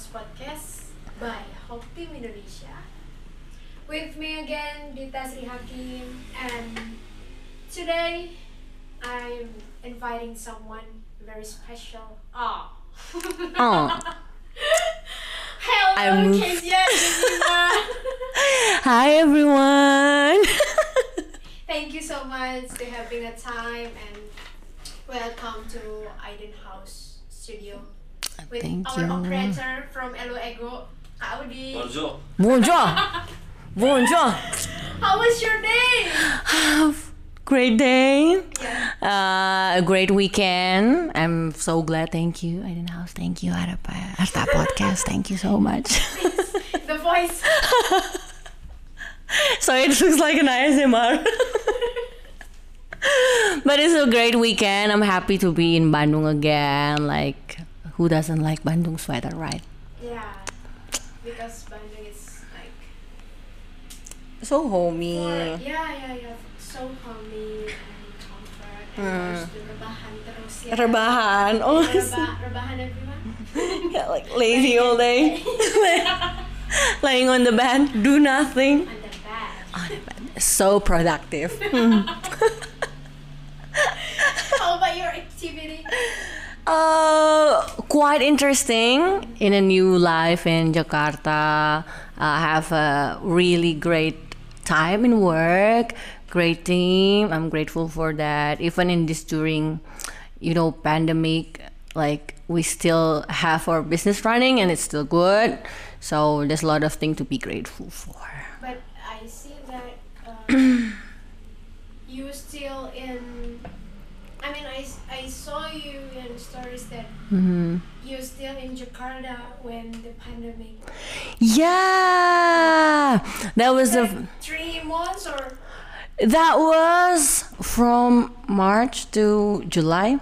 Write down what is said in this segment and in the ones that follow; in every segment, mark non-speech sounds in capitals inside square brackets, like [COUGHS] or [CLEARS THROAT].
Talks podcast by Hope Team Indonesia. With me again, Dita Sri Hakim, and today I'm inviting someone very special. Ah. Oh. [LAUGHS] Hello, I moved. Kezia [LAUGHS] Hi everyone. [LAUGHS] Thank you so much for having a time and welcome to Aiden House Studio with Thank our you. operator from Elo Ego, Kak Audi. Bonjour. Bonjour. Bonjour. How was your day? Have great day. Yeah. Uh, a great weekend. I'm so glad. Thank you, Aiden House. Thank you, Arapa. Arta Podcast. Thank you so much. [LAUGHS] The voice. [LAUGHS] so it looks like an ASMR. [LAUGHS] but it's a great weekend. I'm happy to be in Bandung again. Like, who doesn't like Bandung sweater, right? Yeah. Because Bandung is like So homey. for, yeah yeah yeah so homey and comfort and hmm. harus rebahan terus ya. Rebahan. Oh, Reba, [LAUGHS] rebahan everyone. [LAUGHS] yeah, like lazy all day. [LAUGHS] Laying on the bed, do nothing. On the bed. On the bed. So productive. How about your activity? Uh, quite interesting in a new life in Jakarta. I have a really great time in work, great team. I'm grateful for that. Even in this during, you know, pandemic, like we still have our business running and it's still good. So there's a lot of things to be grateful for. But I see that uh, [CLEARS THROAT] you still in. I mean, I, I saw you in stories that hmm you're still in Jakarta when the pandemic. Yeah, that was the. Like three months or That was from March to July.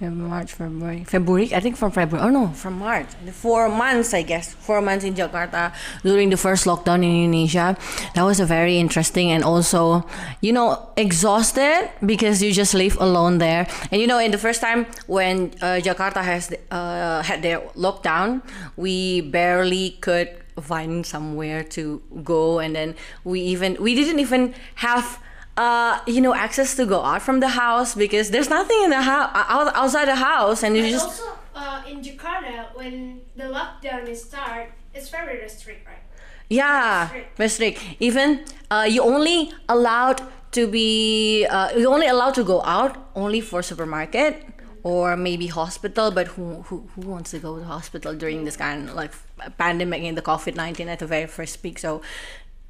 Feb- March, February, February. I think from February. Oh no, from March. Four months, I guess. Four months in Jakarta during the first lockdown in Indonesia. That was a very interesting and also, you know, exhausted because you just live alone there. And you know, in the first time when uh, Jakarta has uh, had their lockdown, we barely could find somewhere to go and then we even we didn't even have uh you know access to go out from the house because there's nothing in the house outside the house and you But just also uh, in Jakarta when the lockdown is start, it's very restrict, right? yeah restrict. even uh you only allowed to be uh you only allowed to go out only for supermarket or maybe hospital but who who, who wants to go to hospital during this kind of like pandemic in the covid-19 at the very first peak? So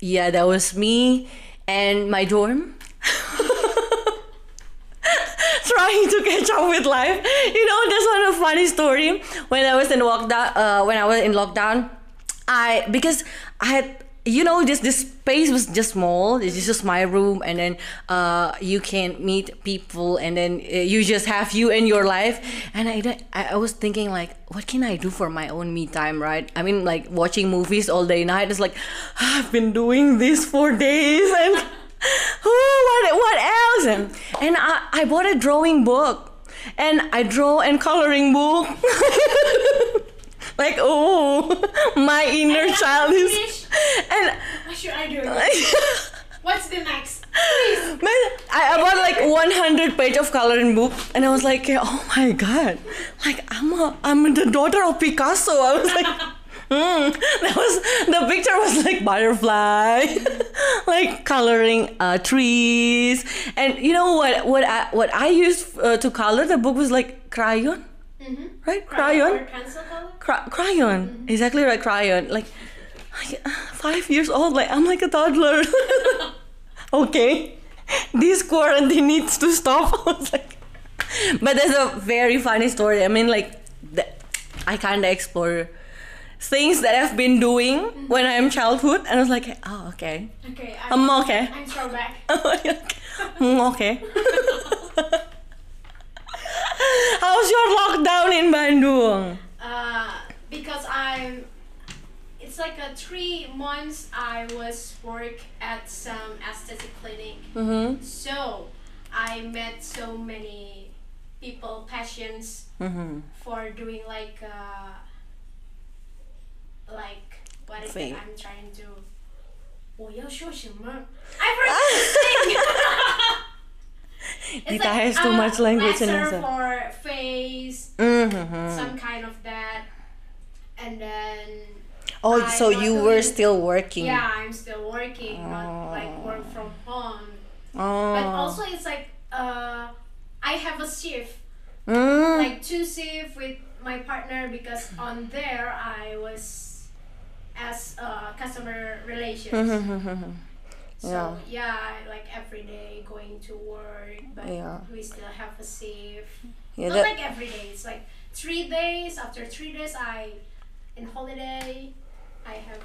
yeah that was me and my dorm [LAUGHS] trying to catch up with life. You know, there's one a funny story when I was in lockdown. Uh, when I was in lockdown, I because I had you know this this space was just small. It's just my room, and then uh, you can meet people, and then uh, you just have you and your life. And I I was thinking like, what can I do for my own me time, right? I mean, like watching movies all day night. It's like [SIGHS] I've been doing this for days and. [LAUGHS] oh, what what else? And, and I, I bought a drawing book, and I draw and coloring book. [LAUGHS] like oh, [LAUGHS] my inner child is, finish. and What should I do? [LAUGHS] What's the next? Please. Man, I, I bought like 100 page of coloring book, and I was like, oh my god, like I'm a I'm the daughter of Picasso. I was like. [LAUGHS] Hmm. That was the picture was like butterfly, like coloring uh, trees, and you know what? What I what I used uh, to color the book was like crayon, Mm-hmm. right? Crayon, pencil color? Cra- crayon, exactly right. Crayon, like, like uh, five years old. Like I'm like a toddler. [LAUGHS] okay, this quarantine needs to stop. [LAUGHS] I was like, but there's a very funny story. I mean, like, the, I kind of explore things that I've been doing when I'm childhood, and I was like, oh, okay, Okay, I'm, I'm okay. I'm throwback. [LAUGHS] Mm, okay. How's your lockdown in Bandung? Uh, because I'm. It's like a three months I was work at some aesthetic clinic. Mm-hmm. So I met so many people passions Mm-hmm. for doing like uh, like what is Fake. it I'm trying to 我要说什么 I forgot to sing [LAUGHS] Dita has too much language in herself. for face Mm-hmm. some kind of that and then Oh, I so you were still working. yeah I'm still working not like work from home Oh. but also it's like uh I have a shift Mm. like two shift with my partner because on there I was as uh, customer relations. Mm-hmm. So yeah, I like every day going to work, but Yeah. we still have a safe. yeah, Not like every day. It's like three days. After three days, I in holiday, I have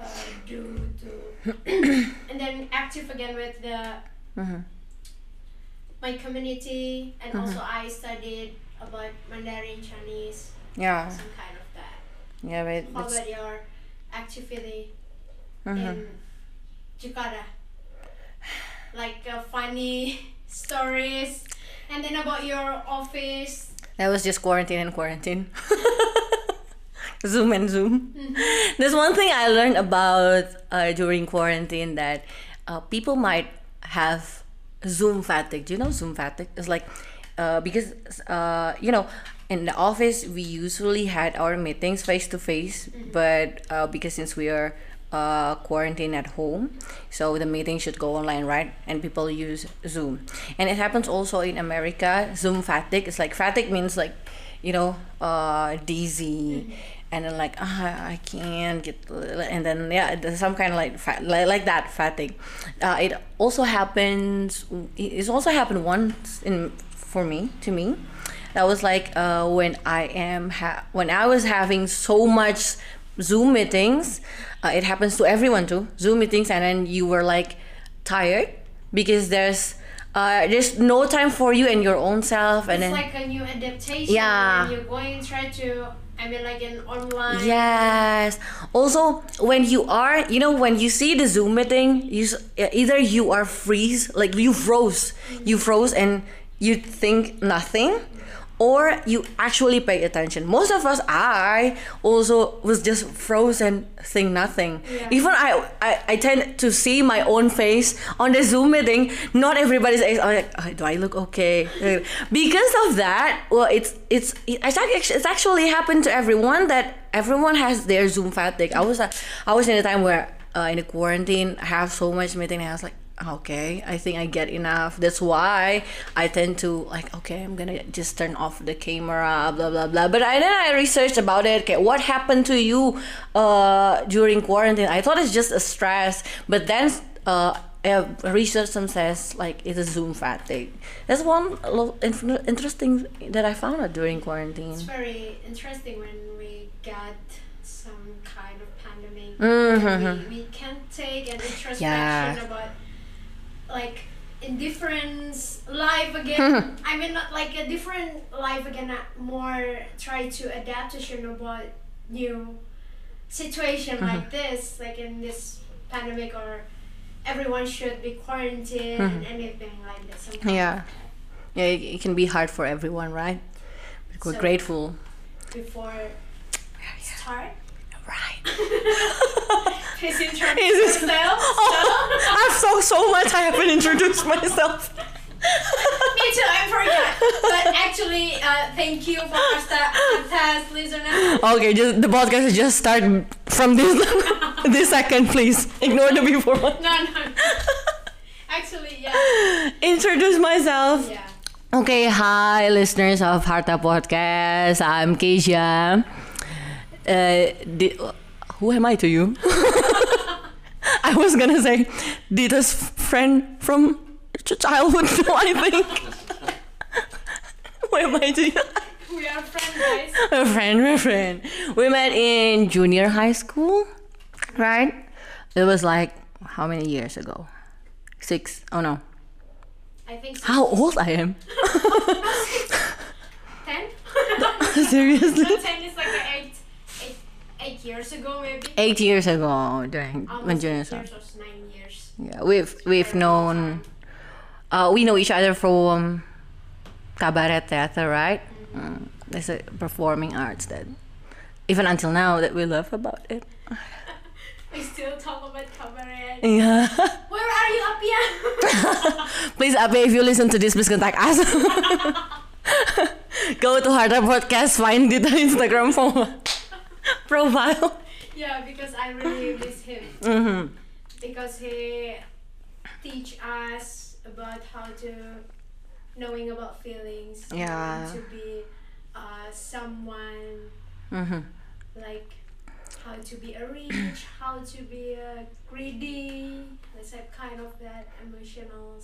uh, due to, [COUGHS] and then active again with the Mhm. my community, and also I studied about Mandarin Chinese, yeah, some kind of that. yeah, but How about your activity Mhm. in Jakarta? Like uh, funny [LAUGHS] stories, and then about your office. that was just quarantine and quarantine. [LAUGHS] Zoom and Zoom. There's one thing I learned about uh, during quarantine that uh, people might have Zoom fatigue. Do you know Zoom fatigue? It's like uh, because uh, you know in the office we usually had our meetings face to face, but uh, because since we are uh, quarantined at home, so the meeting should go online, right? And people use Zoom, and it happens also in America. Zoom fatigue. It's like fatigue means like you know uh, dizzy and then like ah, I can't get and then yeah there's some kind of like fat, like, like that fatigue uh, it also happens it's also happened once in for me to me that was like uh, when I am ha- when I was having so much Zoom meetings uh, it happens to everyone too Zoom meetings and then you were like tired because there's uh, there's no time for you and your own self and It's then like a new adaptation. Yeah. You're going to try to. I mean, like an online. Yes. Also, when you are, you know, when you see the Zoom meeting, you either you are freeze, like you froze, you froze, and you think nothing, or you actually pay attention. Most of us, I also was just frozen, think nothing. Yeah. Even I, I, I tend to see my own face on the Zoom meeting. Not everybody's face. I'm like, "Oh, do I look okay? [LAUGHS] Because of that, well, it's it's it's actually happened to everyone that everyone has their Zoom fatigue. I was I was in a time where uh, in the quarantine, I have so much meeting, and I was like, okay, I think I get enough. That's why I tend to like, okay, I'm gonna just turn off the camera, blah blah blah. But I then I researched about it. Okay, what happened to you uh, during quarantine? I thought it's just a stress, but then uh, research some says like it's a Zoom fatigue. That's one interesting that I found out during quarantine It's very interesting when we got some kind of pandemic. Mhm. We, we can't take an introspection Yeah. about like in different life again. [LAUGHS] I mean, not like a different life again. More try to adapt to about new situation [LAUGHS] like this, like in this pandemic or everyone should be quarantined [LAUGHS] and anything like that. Some Yeah. Yeah, it, it can be hard for everyone, right? But we're So- grateful. before start. Right. Please introduce Is it- yourself. [LAUGHS] Oh, I've so so much. I haven't introduced myself. [LAUGHS] Me too, I forgot. But actually, uh, thank you for our podcast listener. Okay, just the podcast is just start from this [LAUGHS] this second, please. Ignore the before one. No, no. Actually, yeah. Introduce myself. Yeah. Okay, hi listeners of Harta Podcast. I'm Keisha. Uh, di- who am I to you? [LAUGHS] I was gonna say Dita's friend from ch- childhood, [LAUGHS] I think. who am I to you? We are friends, guys. [LAUGHS] a friend, a friend. We met in junior high school, right? It was like how many years ago? Six. Oh no. I think so. How old I am? Ten? Seriously? No, ten is like a eight, eight, years ago, maybe. Eight years ago, during when junior or nine years. Yeah, we've we've known. Uh, we know each other from cabaret theater, right? Mm, it's a performing arts that even until now that we love about it. [LAUGHS] We still talk about cabaret. [LAUGHS] Yeah. Where are you, Apia? [LAUGHS] please, Abe, if you listen to this, please contact us. Go to Harder Podcast, find it on Instagram for [LAUGHS] profile. yeah, because I really miss him. hmm Because he teach us about how to knowing about feelings. Yeah. To be uh, someone hmm like how to be a rich, how to be a greedy. Let's say kind of that emotional,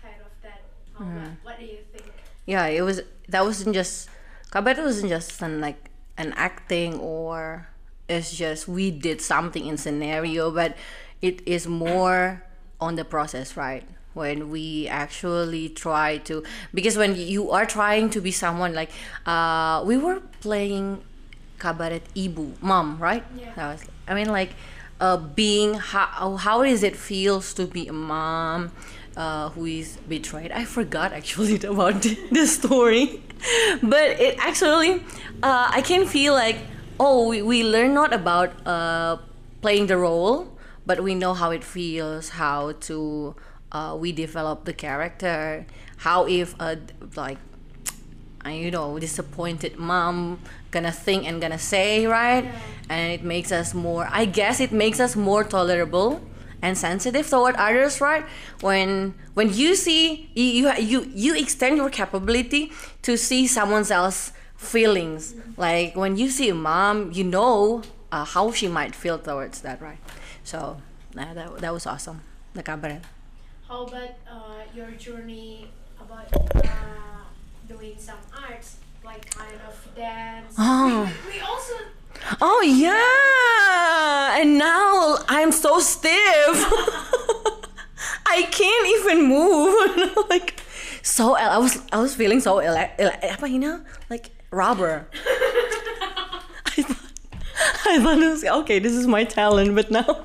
kind of that. Mm. what, do you think? Yeah, it was. That wasn't just. Kabaret wasn't just an like an acting or it's just we did something in scenario, but it is more on the process, right? When we actually try to because when you are trying to be someone like uh we were playing kabaret ibu mom right Yeah. i mean like uh being how how is it feels to be a mom uh who is betrayed. I forgot actually [LAUGHS] about the, story. But it actually uh i can feel like oh we, we learn not about uh playing the role but we know how it feels how to uh we develop the character how if uh like you know disappointed mom gonna think and gonna say right? Yeah. and it makes us more i guess it makes us more tolerable and sensitive toward others right? When when you see you you you, you extend your capability to see someone else's feelings. Like when you see a mom you know uh, how she might feel towards that right? So uh, that, that was awesome. The cabaret. How about uh, your journey about uh, doing some arts, like kind of dance? Oh. We, we also Oh yeah, and now I'm so stiff. [LAUGHS] I can't even move. [LAUGHS] like so, I was I was feeling so ele- ele- apa you know like rubber. [LAUGHS] I thought I thought it was okay. This is my talent, but now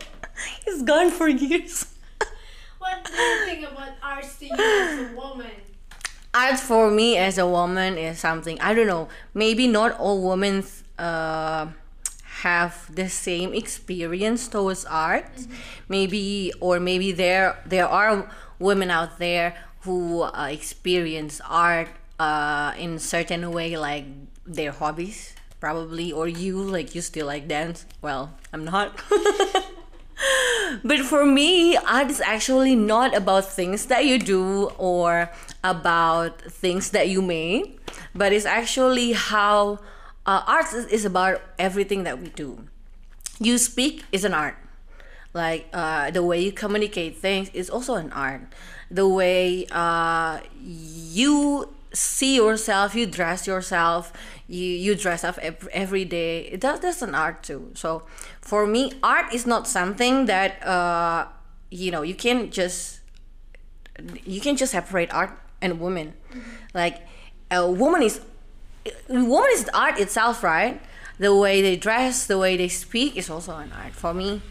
it's gone for years. What do you think about arts to you as a woman? art for me as a woman is something I don't know. Maybe not all women uh, have the same experience towards art. Maybe or maybe there there are women out there who uh, experience art uh, in certain way, like their hobbies probably, or you like you still like dance. Well, I'm not. [LAUGHS] but for me, art is actually not about things that you do or about things that you made, but it's actually how uh, art is, is about everything that we do. You speak is an art. Like uh, the way you communicate things is also an art. The way uh, you see yourself, you dress yourself, you, you dress up ev- every day. That, that's an art too. So for me, art is not something that uh, you know you can just you can just separate art and woman. Like a woman is woman is art itself, right? The way they dress, the way they speak is also an art for me.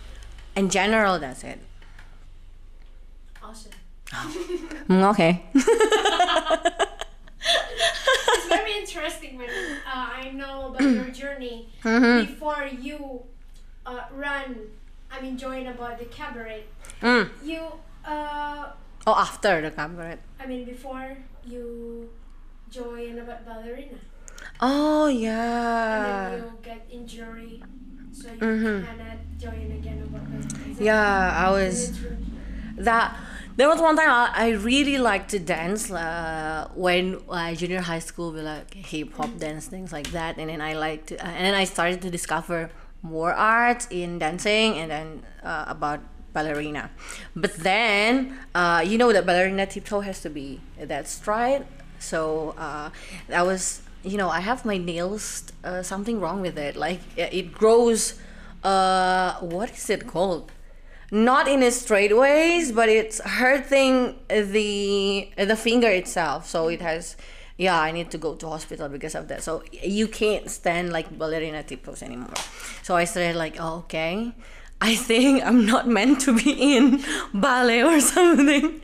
In general, that's it. Awesome. [LAUGHS] Mm, okay. [LAUGHS] It's very interesting when uh, I know about your [CLEARS THROAT] journey Mm-hmm. before you uh, run. I mean, join about the cabaret. Mm. You, uh, Oh, after the cabaret. I mean, before you join about ballerina, Oh and yeah. then you get injury, so you Mhm. cannot join again. Yeah, I was that. There was one time I, I really liked to dance uh, when uh, junior high school, we like hip hop dance things like that, and then I liked to, and then I started to discover more art in dancing, and then uh, about ballerina. But then uh, you know that ballerina tiptoe has to be that stride, so uh, that was you know I have my nails uh, something wrong with it, like it grows. Uh, what is it called? not in a straight ways but it's hurting the the finger itself. So it has yeah i need to go to hospital because of that. So you can't stand like ballerina tiptoes anymore. So i started like oh, okay. I think i'm not meant to be in ballet or [LAUGHS] something.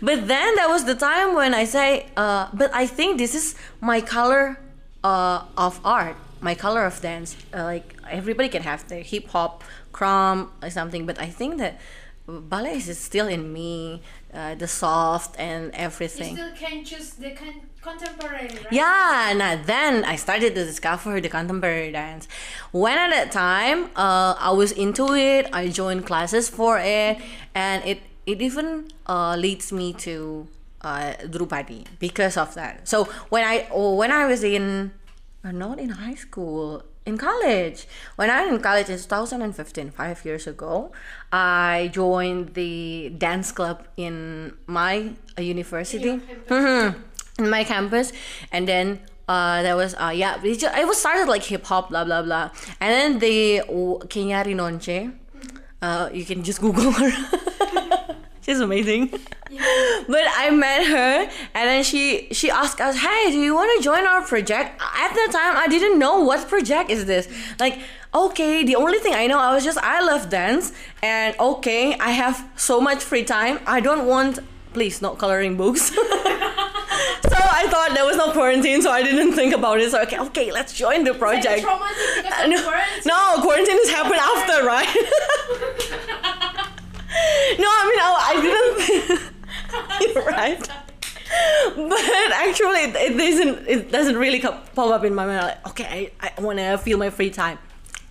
But then that was the time when i say uh, but i think this is my color uh, of art my color of dance uh, like everybody can have their hip hop, crumb or something, but I think that ballet is still in me, uh, the soft and everything You still can choose the con- contemporary, right? Yeah, and uh, then I started to discover the contemporary dance. When at that time, uh, I was into it. I joined classes for it, and it it even uh, leads me to uh, Drupadi because of that. So when I oh, when I was in uh, not in high school in college. When i was in college in 2015 five years ago i joined the dance club in my uh, university. Mm-hmm. in my campus. And then uh, there was uh, yeah it, just, it was started like hip hop blah blah blah. And then the uh, Kenya Rinonche. Uh, you can just google her [LAUGHS] she's amazing [LAUGHS] but I met her and then she she asked us, "Hey, do you want to join our project?" At the time, I didn't know what project is this. Like, okay, the only thing I know, I was just I love dance and okay, I have so much free time. I don't want please not coloring books. [LAUGHS] so I thought there was no quarantine, so I didn't think about it. So okay, okay, let's join the project. because Uh, [LAUGHS] no, quarantine. no, quarantine has happened after, right? No, I mean, I, I didn't. [LAUGHS] You're [LAUGHS] right. But actually, it, it doesn't. It doesn't really pop up in my mind. Like, okay, I, I want to feel my free time,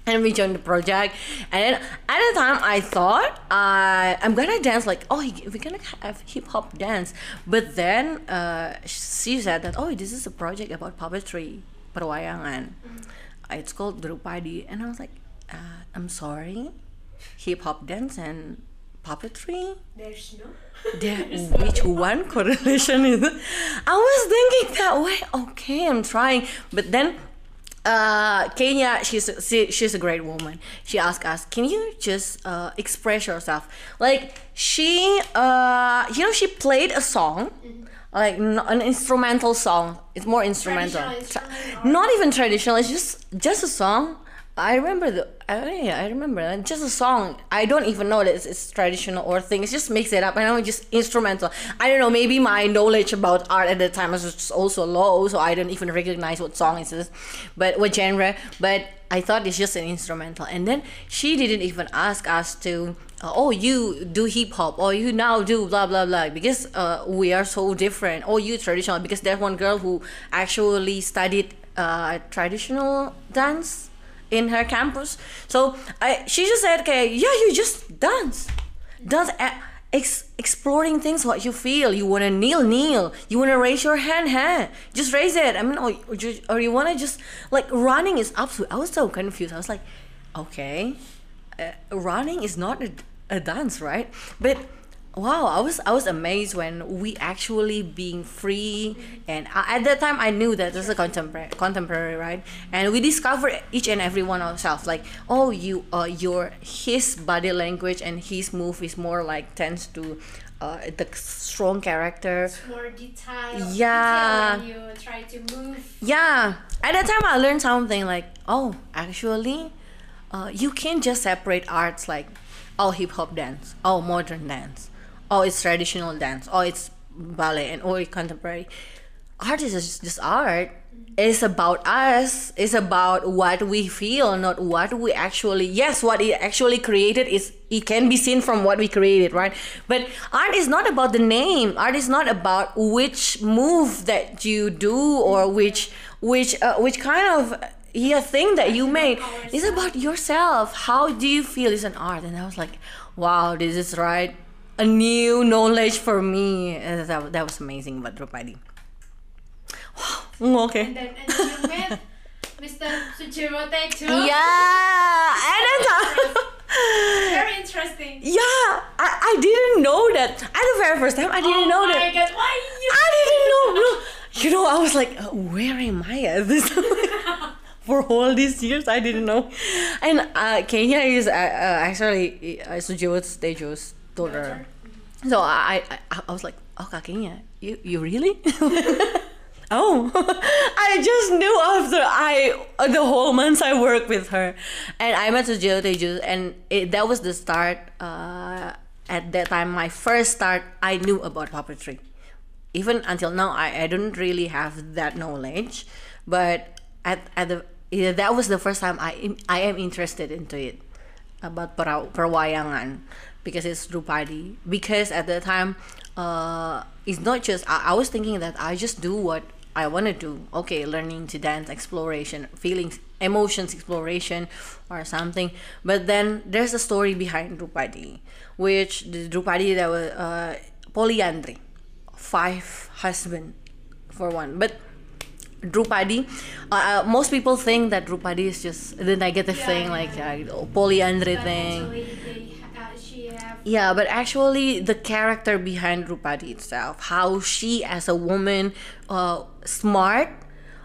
and we joined the project. And at the time, I thought uh, I'm gonna dance like, oh, we're gonna have hip hop dance. But then uh, she said that, oh, this is a project about puppetry, perwayangan. It's called Drupadi, and I was like, uh, I'm sorry, hip hop dance and puppetry There's no. there, [LAUGHS] which one correlation is it? I was thinking that way. Okay, I'm trying, but then uh, Kenya, she's she, she's a great woman. She asked us, "Can you just uh, express yourself?" Like she, uh, you know, she played a song, like n- an instrumental song. It's more instrumental. Traditional instrumental. Not even traditional. It's just just a song. I remember the. I, I remember. Just a song. I don't even know that it's, it's traditional or thing. It's just mix it up. I know it's just instrumental. I don't know. Maybe my knowledge about art at the time was also low, so I don't even recognize what song it is, but what genre. But I thought it's just an instrumental. And then she didn't even ask us to. Uh, oh, you do hip hop, or you now do blah blah blah, because uh, we are so different. Or you traditional, because there's one girl who actually studied uh, traditional dance in her campus. So I, she just said, okay, yeah, you just dance, dance, uh, ex- exploring things what you feel. You wanna kneel, kneel. You wanna raise your hand, hand. Just raise it. I mean, or, or, or you wanna just like running is absolute. I was so confused. I was like, okay, uh, running is not a, a dance, right? But wow i was i was amazed when we actually being free and I, at that time i knew that this is a contemporary contemporary right and we discovered each and every one of ourselves like oh you uh your his body language and his move is more like tends to uh the strong character It's more detailed. Yeah. Detail you try to move. yeah at that time i learned something like oh actually uh, you can't just separate arts like oh hip hop dance oh modern dance oh it's traditional dance. Oh it's ballet and oh it's contemporary. Art is just, just art. It's about us. It's about what we feel not what we actually yes what it actually created is it can be seen from what we created right? But art is not about the name. Art is not about which move that you do or which which uh, which kind of yeah thing that you made. It's about yourself. How do you feel? Is an art. And i was like wow this is right a new knowledge for me that, that was amazing about Drupadi wow okay And then, and then you met Mr. Sujirote too. yeah and then Very interesting. yeah I, I didn't know that at the very first time i didn't oh know my that God, why you? I didn't know. No, you know, I was like, uh, where am I at this? [LAUGHS] For all these years, I didn't know. And uh, Kenya is uh, uh, actually uh, Sujiwo's Tejo's daughter. So I, I, I was like, oh, Kak Kenya, you, you really? [LAUGHS] [LAUGHS] oh, [LAUGHS] I just knew after I the whole months I worked with her, and I met Sujiwo Tejo, and it, that was the start. Uh, at that time, my first start, I knew about puppetry even until now I, I don't really have that knowledge but at, at the yeah, that was the first time I am- I am interested into it about pera- perwayangan because it's Drupadi. Because at the time, uh, it's not just I, I was thinking that I just do what I want to do. Okay, learning to dance, exploration, feelings, emotions, exploration, or something. But then there's a story behind Drupadi, which the Drupadi that was uh, polyandry, five husband for one, but Drupadi, uh, uh, most people think that Drupadi is just the negative Yeah, thing, yeah, like yeah. uh, polyandry But thing. actually, they, she have Yeah, but actually, the character behind Drupadi itself, how she as a woman, uh, smart,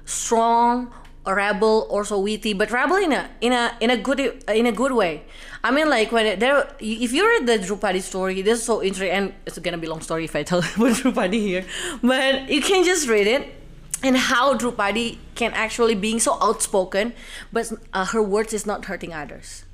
strong, a rebel, also witty, but rebel in a in a in a good in a good way. I mean, like when it, there, if you read the Drupadi story, this is so interesting, and it's gonna be long story if I tell [LAUGHS] about Drupadi here, but you can just read it. And how Drupadi can actually being so outspoken, but uh, her words is not hurting others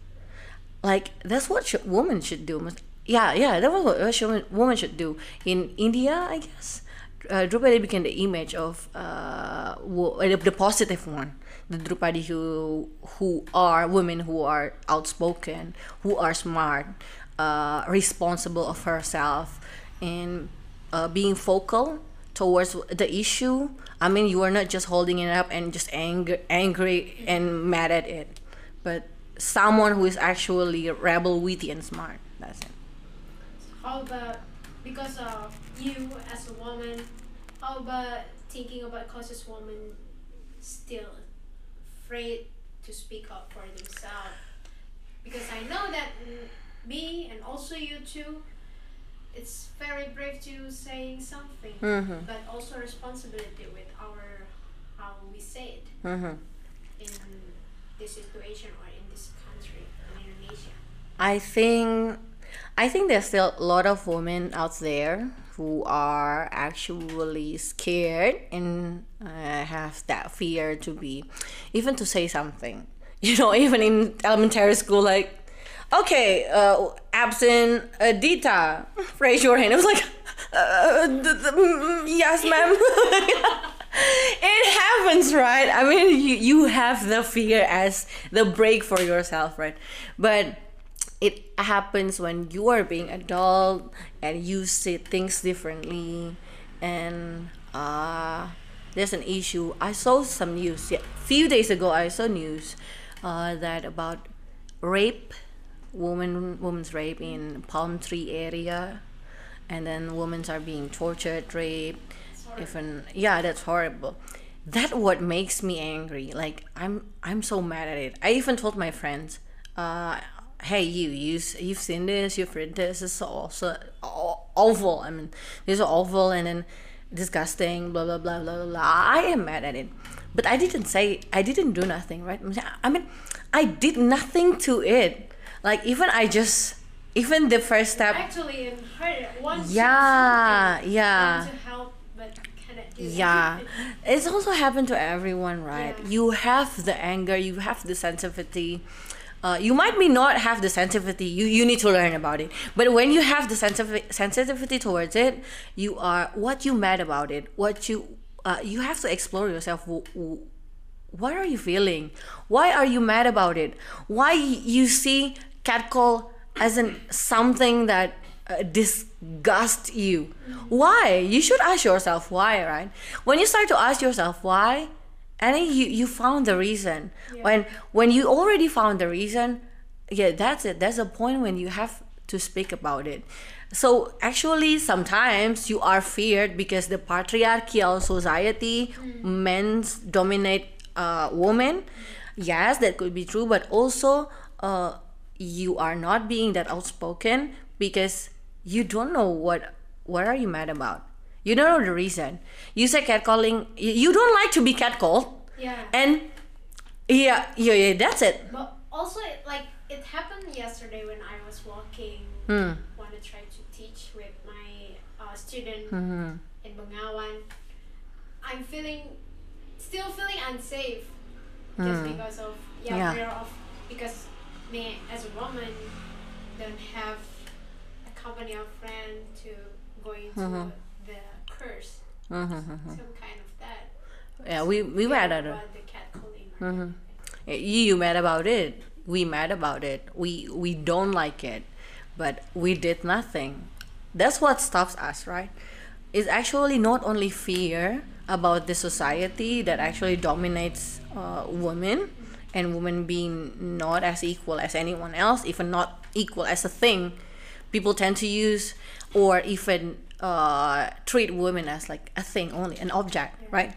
like that's what sh- women should do. Yeah yeah that was what woman should do. In india i guess uh, drupadi became the image of uh, the positive one. The drupadi who who are women who are outspoken who are smart uh, responsible of herself and uh, being focal towards the issue. I mean you are not just holding it up and just angry angry and mad at it. But someone who is actually rebel, witty, and smart. That's it. how about because of you as a woman how about thinking about causes women still afraid to speak up for themselves because i know that me and also you too it's very brave to saying something Mm-hmm. but also responsibility with our how we say it Mm-hmm. in this situation or I think, I think there's still a lot of women out there who are actually scared and uh, have that fear to be, even to say something. [LAUGHS] You know, even in elementary school, like, okay, uh, absent Adita, raise your hand. It was like, [LAUGHS] uh, th- th- mm, yes, ma'am. [LAUGHS] it happens, right? I mean, you, you have the fear as the break for yourself, right? But it happens when you are being adult and you see things differently and uh there's an issue i saw some news yeah, few days ago i saw news uh, that about rape woman women's rape in palm tree area and then women are being tortured raped even yeah that's horrible. That what makes me angry like i'm i'm so mad at it. I even told my friends uh hey you you you've seen this you've read this this is also aw- awful. I mean this is awful and then disgusting blah blah blah blah blah, i am mad at it. But i didn't say i didn't do nothing right? I mean i did nothing to it. Like even i just even the first step actually in her want to Yeah, yeah. Yeah. It. [LAUGHS] it's also happened to everyone right? Yeah. you have the anger you have the sensitivity. Uh, you might be not have the sensitivity you, you need to learn about it. But when you have the sensitivity sensitivity towards it you are what you mad about it what you uh, you have to explore yourself. What are you feeling? Why are you mad about it? Why you see catcall as an something that uh, disgusts you. Why? You should ask yourself why right? When you start to ask yourself why and then you, you found the reason. When when you already found the reason yeah that's it. That's a point when you have to speak about it. So actually sometimes you are feared because the patriarchal society men's dominate uh, women. Yes that could be true but also uh, you are not being that outspoken because you don't know what what are you mad about you don't know the reason you say catcalling you, you don't like to be catcalled yeah and yeah yeah yeah that's it but also like it happened yesterday when i was walking Hmm. want to try to teach with my uh, student Mhm. in Bengawan i'm feeling still feeling unsafe just Hmm. because of yeah, Yeah. fear of because me as a woman don't have a company of friend to go into Mhm. the curse Mhm. some kind of that yeah we we mad at it about the catcalling or anything. You mad about it. We mad about it. We we don't like it, but we did nothing. That's what stops us, right? It's actually not only fear about the society that actually dominates uh, women and women being not as equal as anyone else, even not equal as a thing. People tend to use or even uh, treat women as like a thing only, an object, right?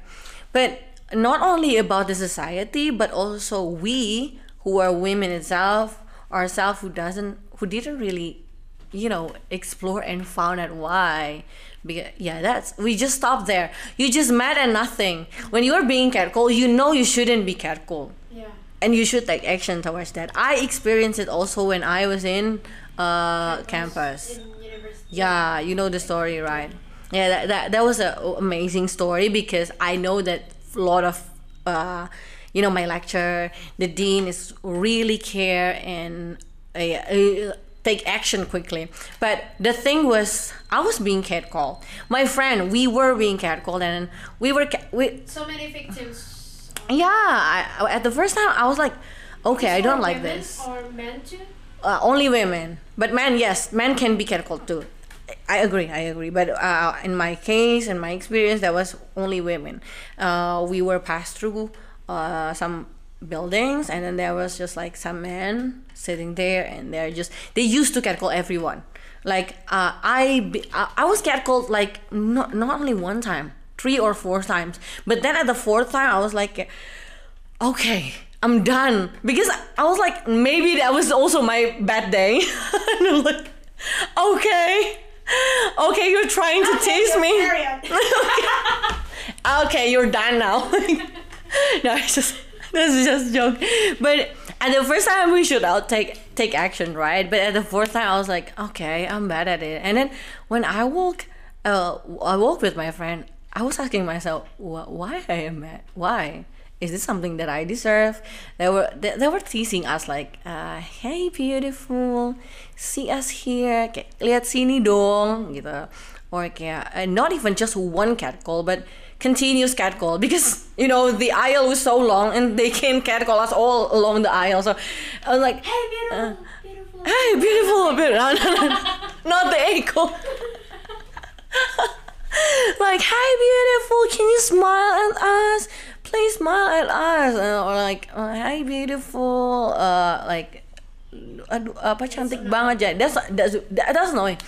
But not only about the society, but also we who are women itself, ourselves who doesn't, who didn't really, you know, explore and found out why. Because, yeah, that's we just stop there. You just mad at nothing. When you are being catcalled, you know you shouldn't be catcalled Yeah. and you should take action towards that. I experienced it also when I was in uh, campus. Yeah, you know the story, right? Yeah, that, that, that was an amazing story because I know that a lot of, uh, you know, my lecturer, the dean is really care and uh, uh, take action quickly. But the thing was, I was being catcalled. My friend, we were being catcalled, and we were ca- we So many victims. yeah. I, at the first time, I was like, okay, I don't like this. Or men too? uh, only women but men yes men can be catcalled too. I agree i agree. But uh, in my case in my experience that was only women. Uh, we were passed through uh, some buildings and then there was just like some men sitting there and they're just they used to catcall everyone. Like uh, I, I i was catcalled like not, not only one time three or four times. But then at the fourth time i was like okay i'm done. Because i was like maybe that was also my bad day. [LAUGHS] And i'm like okay. Okay you're trying to tease me. [LAUGHS] on. okay. You're done now. [LAUGHS] No it's just this is just a joke. But at the first time we should out take take action right? But at the fourth time i was like okay i'm bad at it. And then when i walk uh i woke with my friend i was asking myself why i am mad why is this something that I deserve? They were they, they were teasing us like, uh, hey beautiful, see us here, kayak lihat sini dong, gitu. Or kayak uh, not even just one catcall, but continuous catcall because you know the aisle was so long and they can catcall us all along the aisle. So I was like, Hey, beautiful. Uh, beautiful. hey beautiful, beautiful, no, no, no, not the echo. [LAUGHS] like, hi, beautiful, can you smile at us? Please smile at us. Uh, or like, uh, hi, beautiful. Uh, like, aduh, apa cantik banget ya. That's, that's, that's annoying.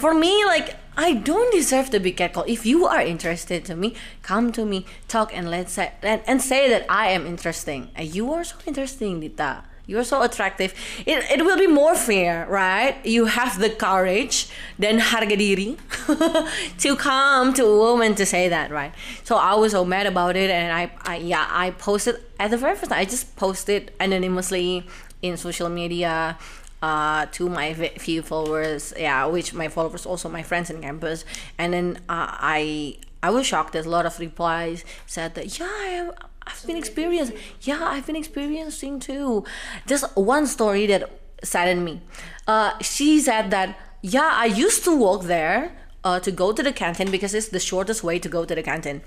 For me, like, I don't deserve to be catcalled. If you are interested to me, come to me, talk, and let's say, and, and say that I am interesting. Uh, You are so interesting, Dita. You're so attractive. It, it will be more fair, right? You have the courage dan harga diri [LAUGHS] to come to a woman to say that, right? So I was so mad about it, and I, I yeah, I posted at the very first time. I just posted anonymously in social media uh, to my few followers, yeah, which my followers also my friends in campus, and then uh, I I was shocked that a lot of replies said that yeah, I am, I've been experiencing, yeah, I've been experiencing too. There's one story that saddened me. Uh, she said that yeah, I used to walk there uh, to go to the canteen because it's the shortest way to go to the canteen.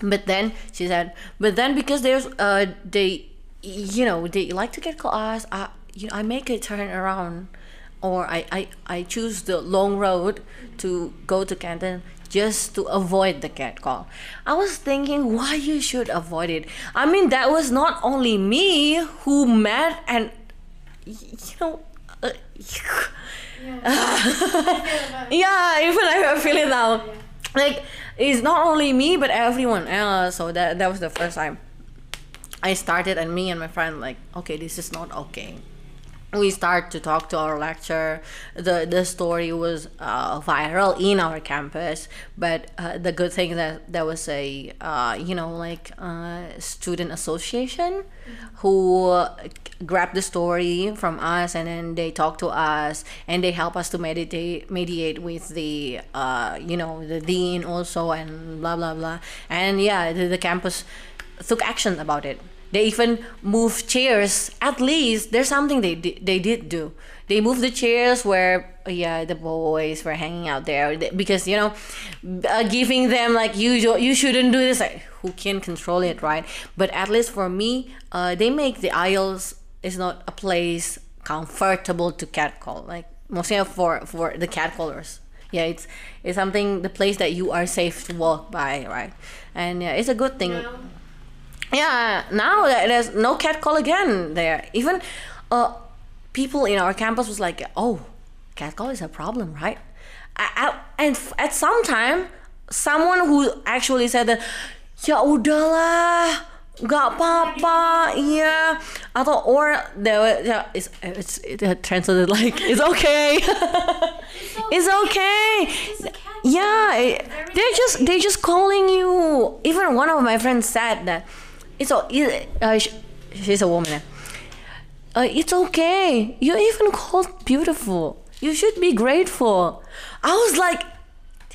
But then she said, but then because there's uh they you know they like to get class I you know, I make a turn around or I, I I choose the long road to go to Canton just to avoid the cat call. I was thinking why you should avoid it. I mean that was not only me who met and you know uh, Yeah. I feel about yeah even I feel it now like it's not only me but everyone else so that that was the first time i started and me and my friend like okay this is not okay we start to talk to our lecturer. The the story was uh, viral in our campus but uh, the good thing that there was a uh, you know like uh, student association who uh, grabbed the story from us and then they talk to us and they help us to meditate mediate with the uh, you know the dean also and blah blah blah. And yeah the, the campus took action about it they even move chairs. At least there's something they they did do. They moved the chairs where yeah the boys were hanging out there. Because you know uh, giving them like you you shouldn't do this. Like who can control it right? But at least for me uh, they make the aisles is not a place comfortable to catcall like mostly for for the catcallers. Yeah it's it's something the place that you are safe to walk by right? And yeah it's a good thing yeah, now there's no cat call again there. Even uh, people in our campus was like, oh, cat call is a problem, right? I, I, and f- at some time, someone who actually said that, ya udahlah, gak apa-apa, iya. Atau or there were, yeah, it's it's it translated like it's okay, it's okay. Yeah, they're just they're just calling you. Even one of my friends said that it's it- uh, sh- she's a woman. Uh, it's okay. You're even called beautiful. You should be grateful. I was like,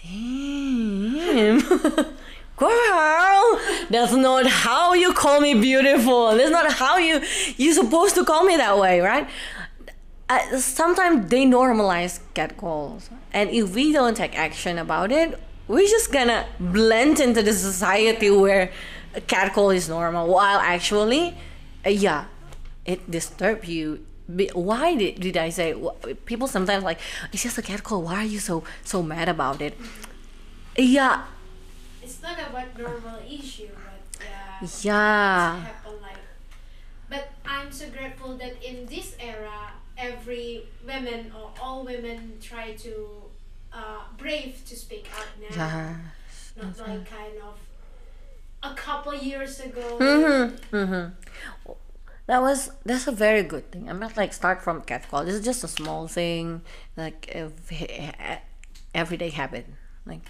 damn, [LAUGHS] girl, that's not how you call me beautiful. That's not how you you're supposed to call me that way, right? uh, sometimes they normalize catcalls and if we don't take action about it we're just gonna blend into the society where a catcall is normal while actually uh, yeah it disturbs you why did, did i say people sometimes like it's just a catcall why are you so so mad about it yeah It's not about normal issue, but yeah. yeah happen like. But I'm so grateful that in this era, every women or all women try to uh, brave to speak out now. yeah Not like kind of a couple years ago. Mm-hmm. Mm-hmm. That was that's a very good thing. I'm not like start from catcall. This is just a small thing, like everyday habit, like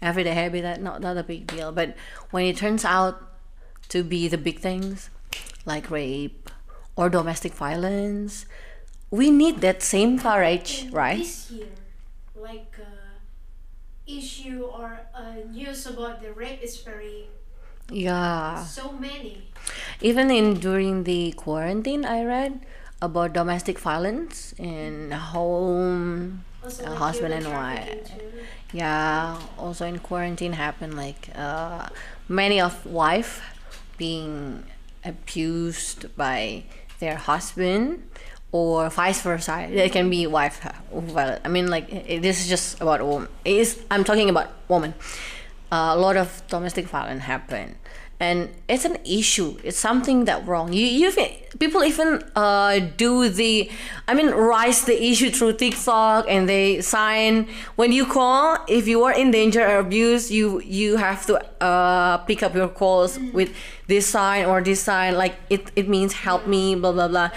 everyday habit. That not not a big deal. But when it turns out to be the big things, like rape or domestic violence, we need that same courage, And right? This year, like uh, issue or uh, news about the rape is very Yeah. so many. Even in during the quarantine, I read about domestic violence in home Also, A like husband and wife. yeah also in quarantine happened like uh, many of wife being abused by their husband or vice versa it can be wife well i mean like it, this is just about a woman it is i'm talking about woman uh, a lot of domestic violence happen and it's an issue. It's something that wrong. You you people even uh do the i mean rise the issue through tiktok and they sign. When you call if you are in danger or abuse you you have to uh pick up your calls with this sign or this sign. Like it it means help me blah blah blah.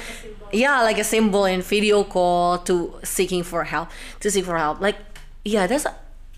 Yeah like a symbol in video call to seeking for help to seek for help. Like yeah that's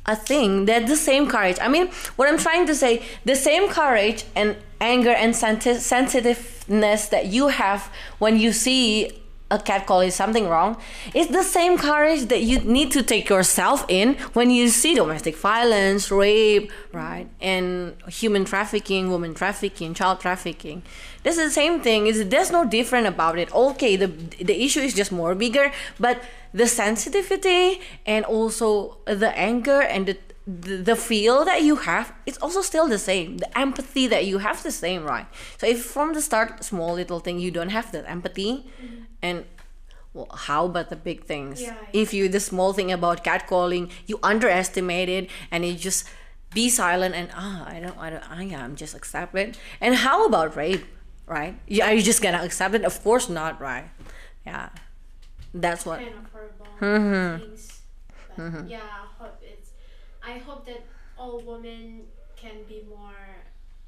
a, thing that the same courage. I mean what i'm trying to say the same courage and anger and sensitiveness that you have when you see a cat call is something wrong it's the same courage that you need to take yourself in when you see domestic violence rape right and human trafficking woman trafficking child trafficking. This is the same thing is there's no different about it. Okay the the issue is just more bigger but the sensitivity and also the anger and the the, feel that you have it's also still the same. The empathy that you have the same right? So if from the start small little thing you don't have that empathy and well, how about the big things Yeah, if you the small thing about catcalling you underestimate it and you just be silent and ah i don't i don't i am just accept it and how about rape right yeah are you just gonna accept it of course not right yeah that's what kind of horrible [LAUGHS] Mm-hmm. things. But yeah, I hope it's. I hope that all women can be more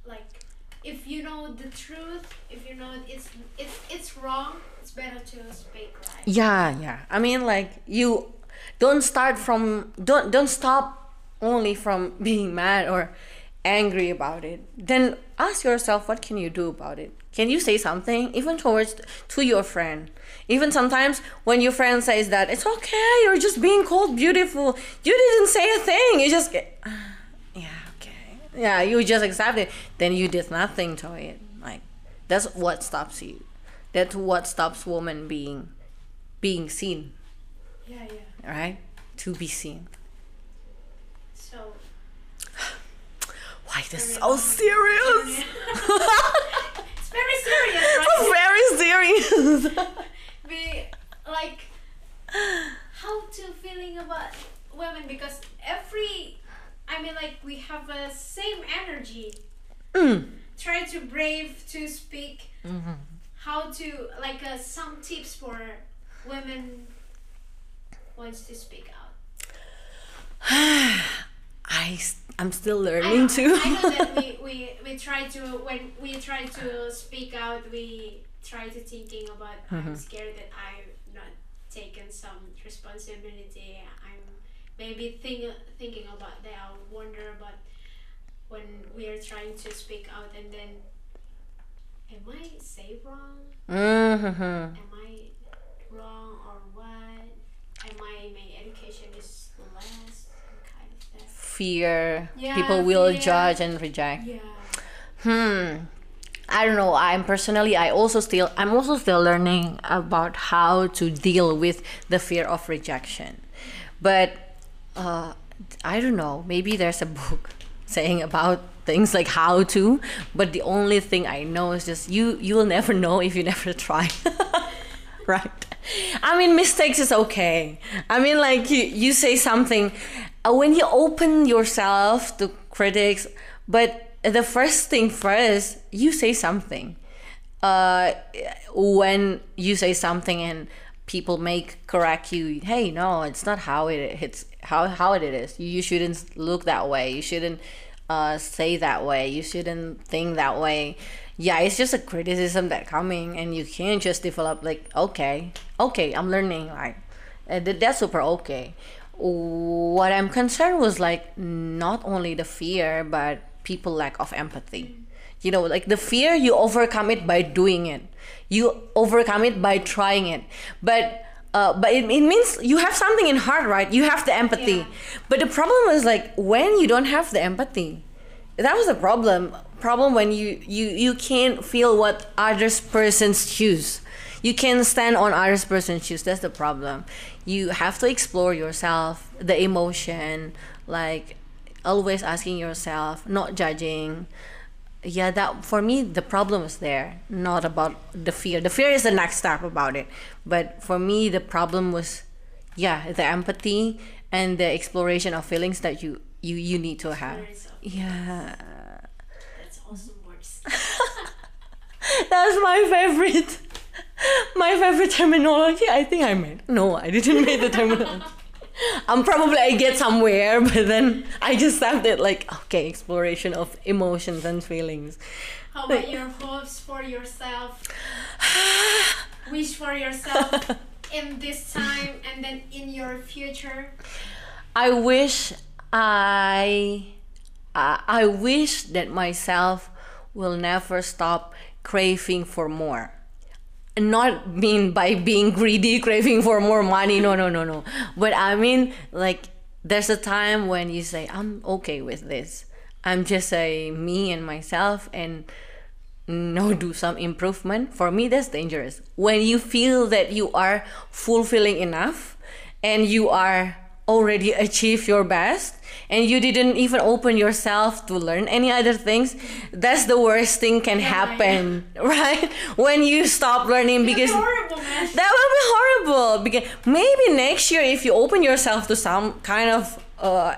like. If you know the truth, if you know it's it's it's wrong, it's better to speak right. yeah yeah. I mean like you don't start from don't don't stop only from [LAUGHS] being mad or angry about it. Then ask yourself what can you do about it? Can you say something even towards to your friend? Even sometimes when your friend says that it's okay you're just being called beautiful. You didn't say a thing. You just get "Ah, yeah okay yeah you just accept it then you did nothing to it like that's what stops you that's what stops woman being being seen Yeah, yeah. right? To be seen. So [SIGHS] Why this so serious? [LAUGHS] [LAUGHS] it's very serious, [LAUGHS] right? Very serious. we like how to feeling about women because every I mean like we have a same energy. Mm. Try to brave to speak. Mm-hmm. How to like uh, some tips for women wants to speak out. [SIGHS] I I'm still learning know, too. I know that [LAUGHS] we, we, we try to when we try to speak out we try to thinking about Mm-hmm. I'm scared that I'm not taking some responsibility. Maybe think, thinking about that. I wonder about when we are trying to speak out and then am I say wrong? mm-hmm. Am I wrong or what? Am I my education is less kind of? Fear. Yeah, People will fear. judge and reject. Yeah. Hmm. I don't know. I'm personally, I also still, I'm also still learning about how to deal with the fear of rejection. But uh, I don't know. Maybe there's a book [LAUGHS] saying about things like how to. But the only thing I know is just you. You will never [LAUGHS] know if you never [LAUGHS] try. right. I mean, mistakes is okay. I mean, like you, you say something uh, when you open yourself to critics, but the first thing first, you say something. Uh, when you say something and people make correct you, hey, no, it's not how it it's how how it is. You, you shouldn't look that way. You shouldn't uh, say that way. You shouldn't think that way. Yeah, it's just a criticism that coming, and you can't just develop like, okay, okay, I'm learning. Like, that- that's super okay. What I'm concerned was like not only the fear, but people lack of empathy. You know, like the fear, you overcome it by doing it. You overcome it by trying it. But uh, but it, it means you have something in heart, right? You have the empathy. Yeah. But the problem is like when you don't have the empathy, that was the problem. Problem when you you you can't feel what others person's shoes. You can stand on others person's shoes. That's the problem. You have to explore yourself, the emotion, like always asking yourself, not judging. Yeah, that for me the problem is there, not about the fear. The fear is the next step about it. But for me the problem was yeah, the empathy and the exploration of feelings that you you you need to have. There is a- Yeah. That's awesome words. [LAUGHS] [LAUGHS] That's my favorite. My favorite terminology. I think I made. No, I didn't make the terminology. [LAUGHS] Um, probably I get somewhere, [LAUGHS] but then I just have it like okay, exploration of emotions and feelings. How about your hopes for yourself? [SIGHS] Wish for yourself [LAUGHS] in this time and then in your future. I wish I, I I wish that myself will never stop craving for more. Not mean by being greedy, craving for more money. No, no, no, no. But I mean like there's a time when you say I'm okay with this. I'm just a me and myself and no do some improvement for me that's dangerous when you feel that you are fulfilling enough and you are already achieve your best and you didn't even open yourself to learn any other things that's the worst thing can Yeah, happen [LAUGHS] right? When you stop learning because horrible, that will be horrible. Because maybe next year if you open yourself to some kind of uh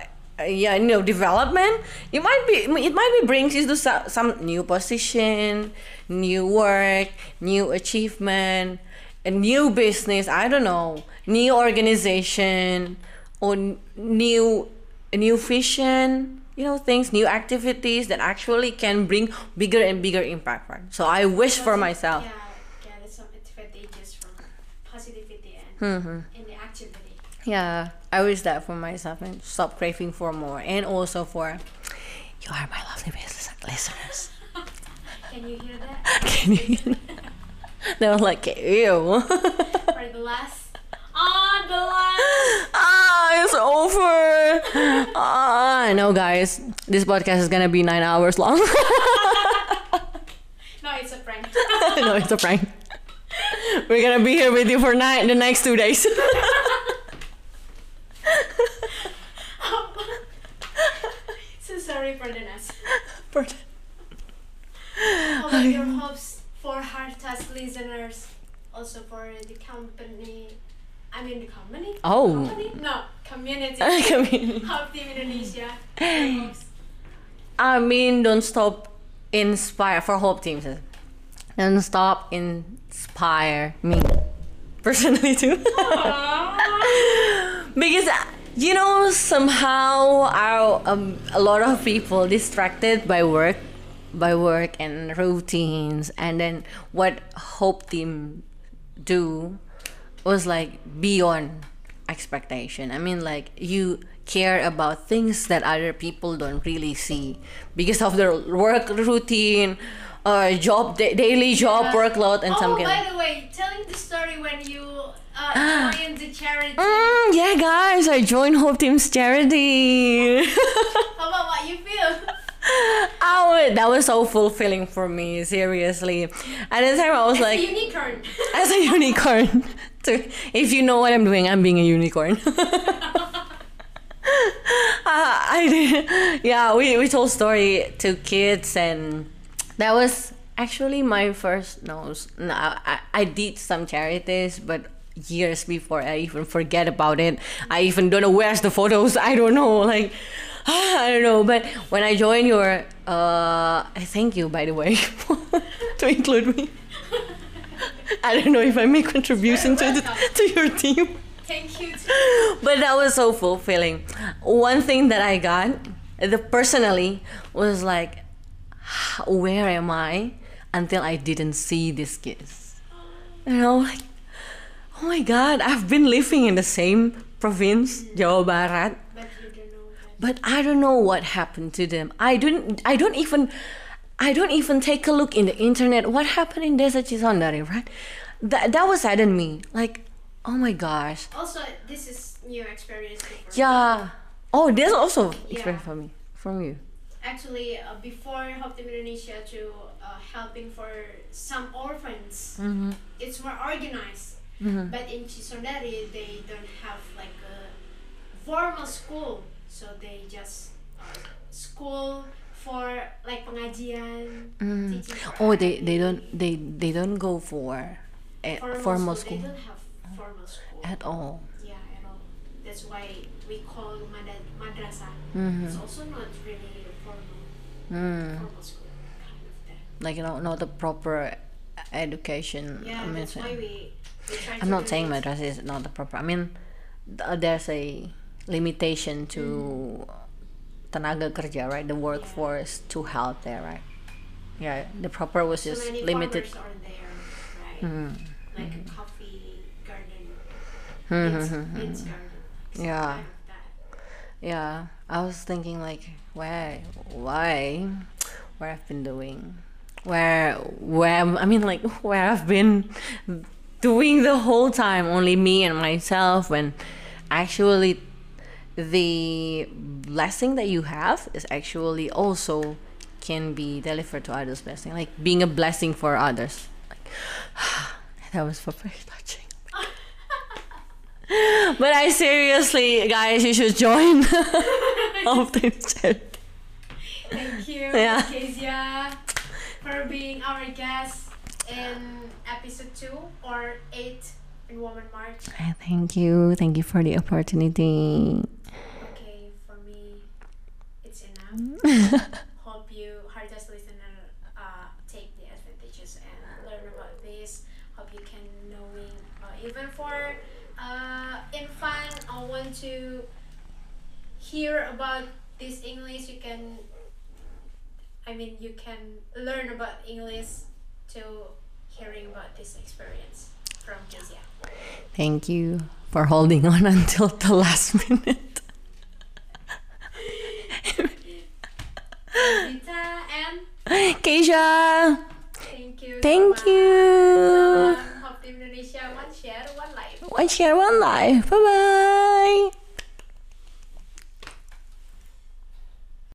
yeah you know development it might be it might be brings you to some, some new position new work new achievement a new business i don't know new organization or new new vision you know things new activities that actually can bring bigger and bigger impact right so i wish for myself Yeah, yeah, there's some advantages from positivity and Mm-hmm. in the activity. Yeah, I wish that for myself and stop craving for more. And also for you are my lovely lis- listeners. [LAUGHS] Can you hear that? [LAUGHS] Can you? hear that [LAUGHS] they were like, ew. For the last. [GASPS] ah, it's over. Ah, no, guys, this podcast is gonna be nine hours long. [LAUGHS] no, it's a prank. [LAUGHS] no, it's a prank. We're gonna be here with you for nine the next two days. [LAUGHS] so sorry for the mess. For the- your hopes for hard task listeners, also for the company I mean the company. Oh. Company? No, community. [LAUGHS] Community. Hope Team Indonesia. I mean, don't stop inspire for Hope Teams. Don't stop inspire me [LAUGHS] personally too. [LAUGHS] because you know somehow our um, a lot of people distracted by work by work and routines and then what hope team do was like beyond expectation i mean like you care about things that other people don't really see because of their work routine uh, job da- daily job workload and oh, something by the way, telling the story when you uh, joined the charity. Mm, yeah, guys, I joined Hope Team's charity. How about what you feel? [LAUGHS] oh, that was so fulfilling for me, seriously. At the time, I was like, a unicorn. [LAUGHS] as a unicorn. To- if you know what I'm doing, I'm being a unicorn. [LAUGHS] Uh, I did, yeah, we, we told story to kids, and that was actually my first no, s- no I, I did some charities, but years before I even forget about it. I even don't know where's the photos. I don't know, like [SIGHS] I don't know. But when I joined your, uh, I thank you by the way [LAUGHS] to include me. I don't know if I make contribution to the, to your team Thank you. Too. but that was so fulfilling. One thing that I got, the personally, was like, where am I? Until I didn't see these kids. You know, like, oh my God, I've been living in the same province, Jawa Barat, But you don't know but I don't know what happened to them. I don't. I don't even. I don't even take a look in the internet. What happened in Desa Cisondari, right? That that was saddened me. Like, oh my gosh. Also, this is new experience for me. Yeah. Oh, there's also Yeah. experience for me, from you. Actually, uh, before Hope Team Indonesia to uh, helping for some orphans, Mm-hmm. it's more organized. But in Cisondari, they don't have like a formal school, so they just uh, school for like pengajian, for Oh, they they don't they they don't go for a formal, formal school. school They don't have formal school. at all. Yeah, at all. That's why we call mad- madrasah. Mm-hmm. It's also not really a formal Mm. formal school kind of. Like you know, not the proper education. Yeah, I mean, that's why we, we I'm not saying madrasa is not the proper. I mean, th- there's a limitation to tenaga kerja, right? The workforce to help there, right? Yeah, the proper was So just many limited. there, right? Mm. Like a coffee garden, Mhm, mhm, beans garden. some Yeah. Yeah, I was thinking like, why, why, where I've been doing, where, where I mean like [LAUGHS] where I've been doing the whole time, only me and myself, when actually the blessing that you have is actually also can be delivered to others. Blessing, like being a blessing for others. Like, [SIGHS] that was very touching. [LAUGHS] But I seriously, guys, you should join. [LAUGHS] of this charity. Thank you, [LAUGHS] Yeah. Kezia, for being our guest in episode two or eight in Woman March. Thank you. Thank you for the opportunity. Okay, for me, enough. [LAUGHS] Hope you, hardest listener, uh, take the advantages and learn about this. Hope you can knowing, uh, even for uh, in fun, I want to hear about this English. You can, I mean, you can learn about English to hearing about this experience from Kezia. Thank you for holding on [LAUGHS] until the last minute. Vita and Keisha, thank you. thank much. you. Hope Team Indonesia, one share, one life. One share, one life. Bye bye.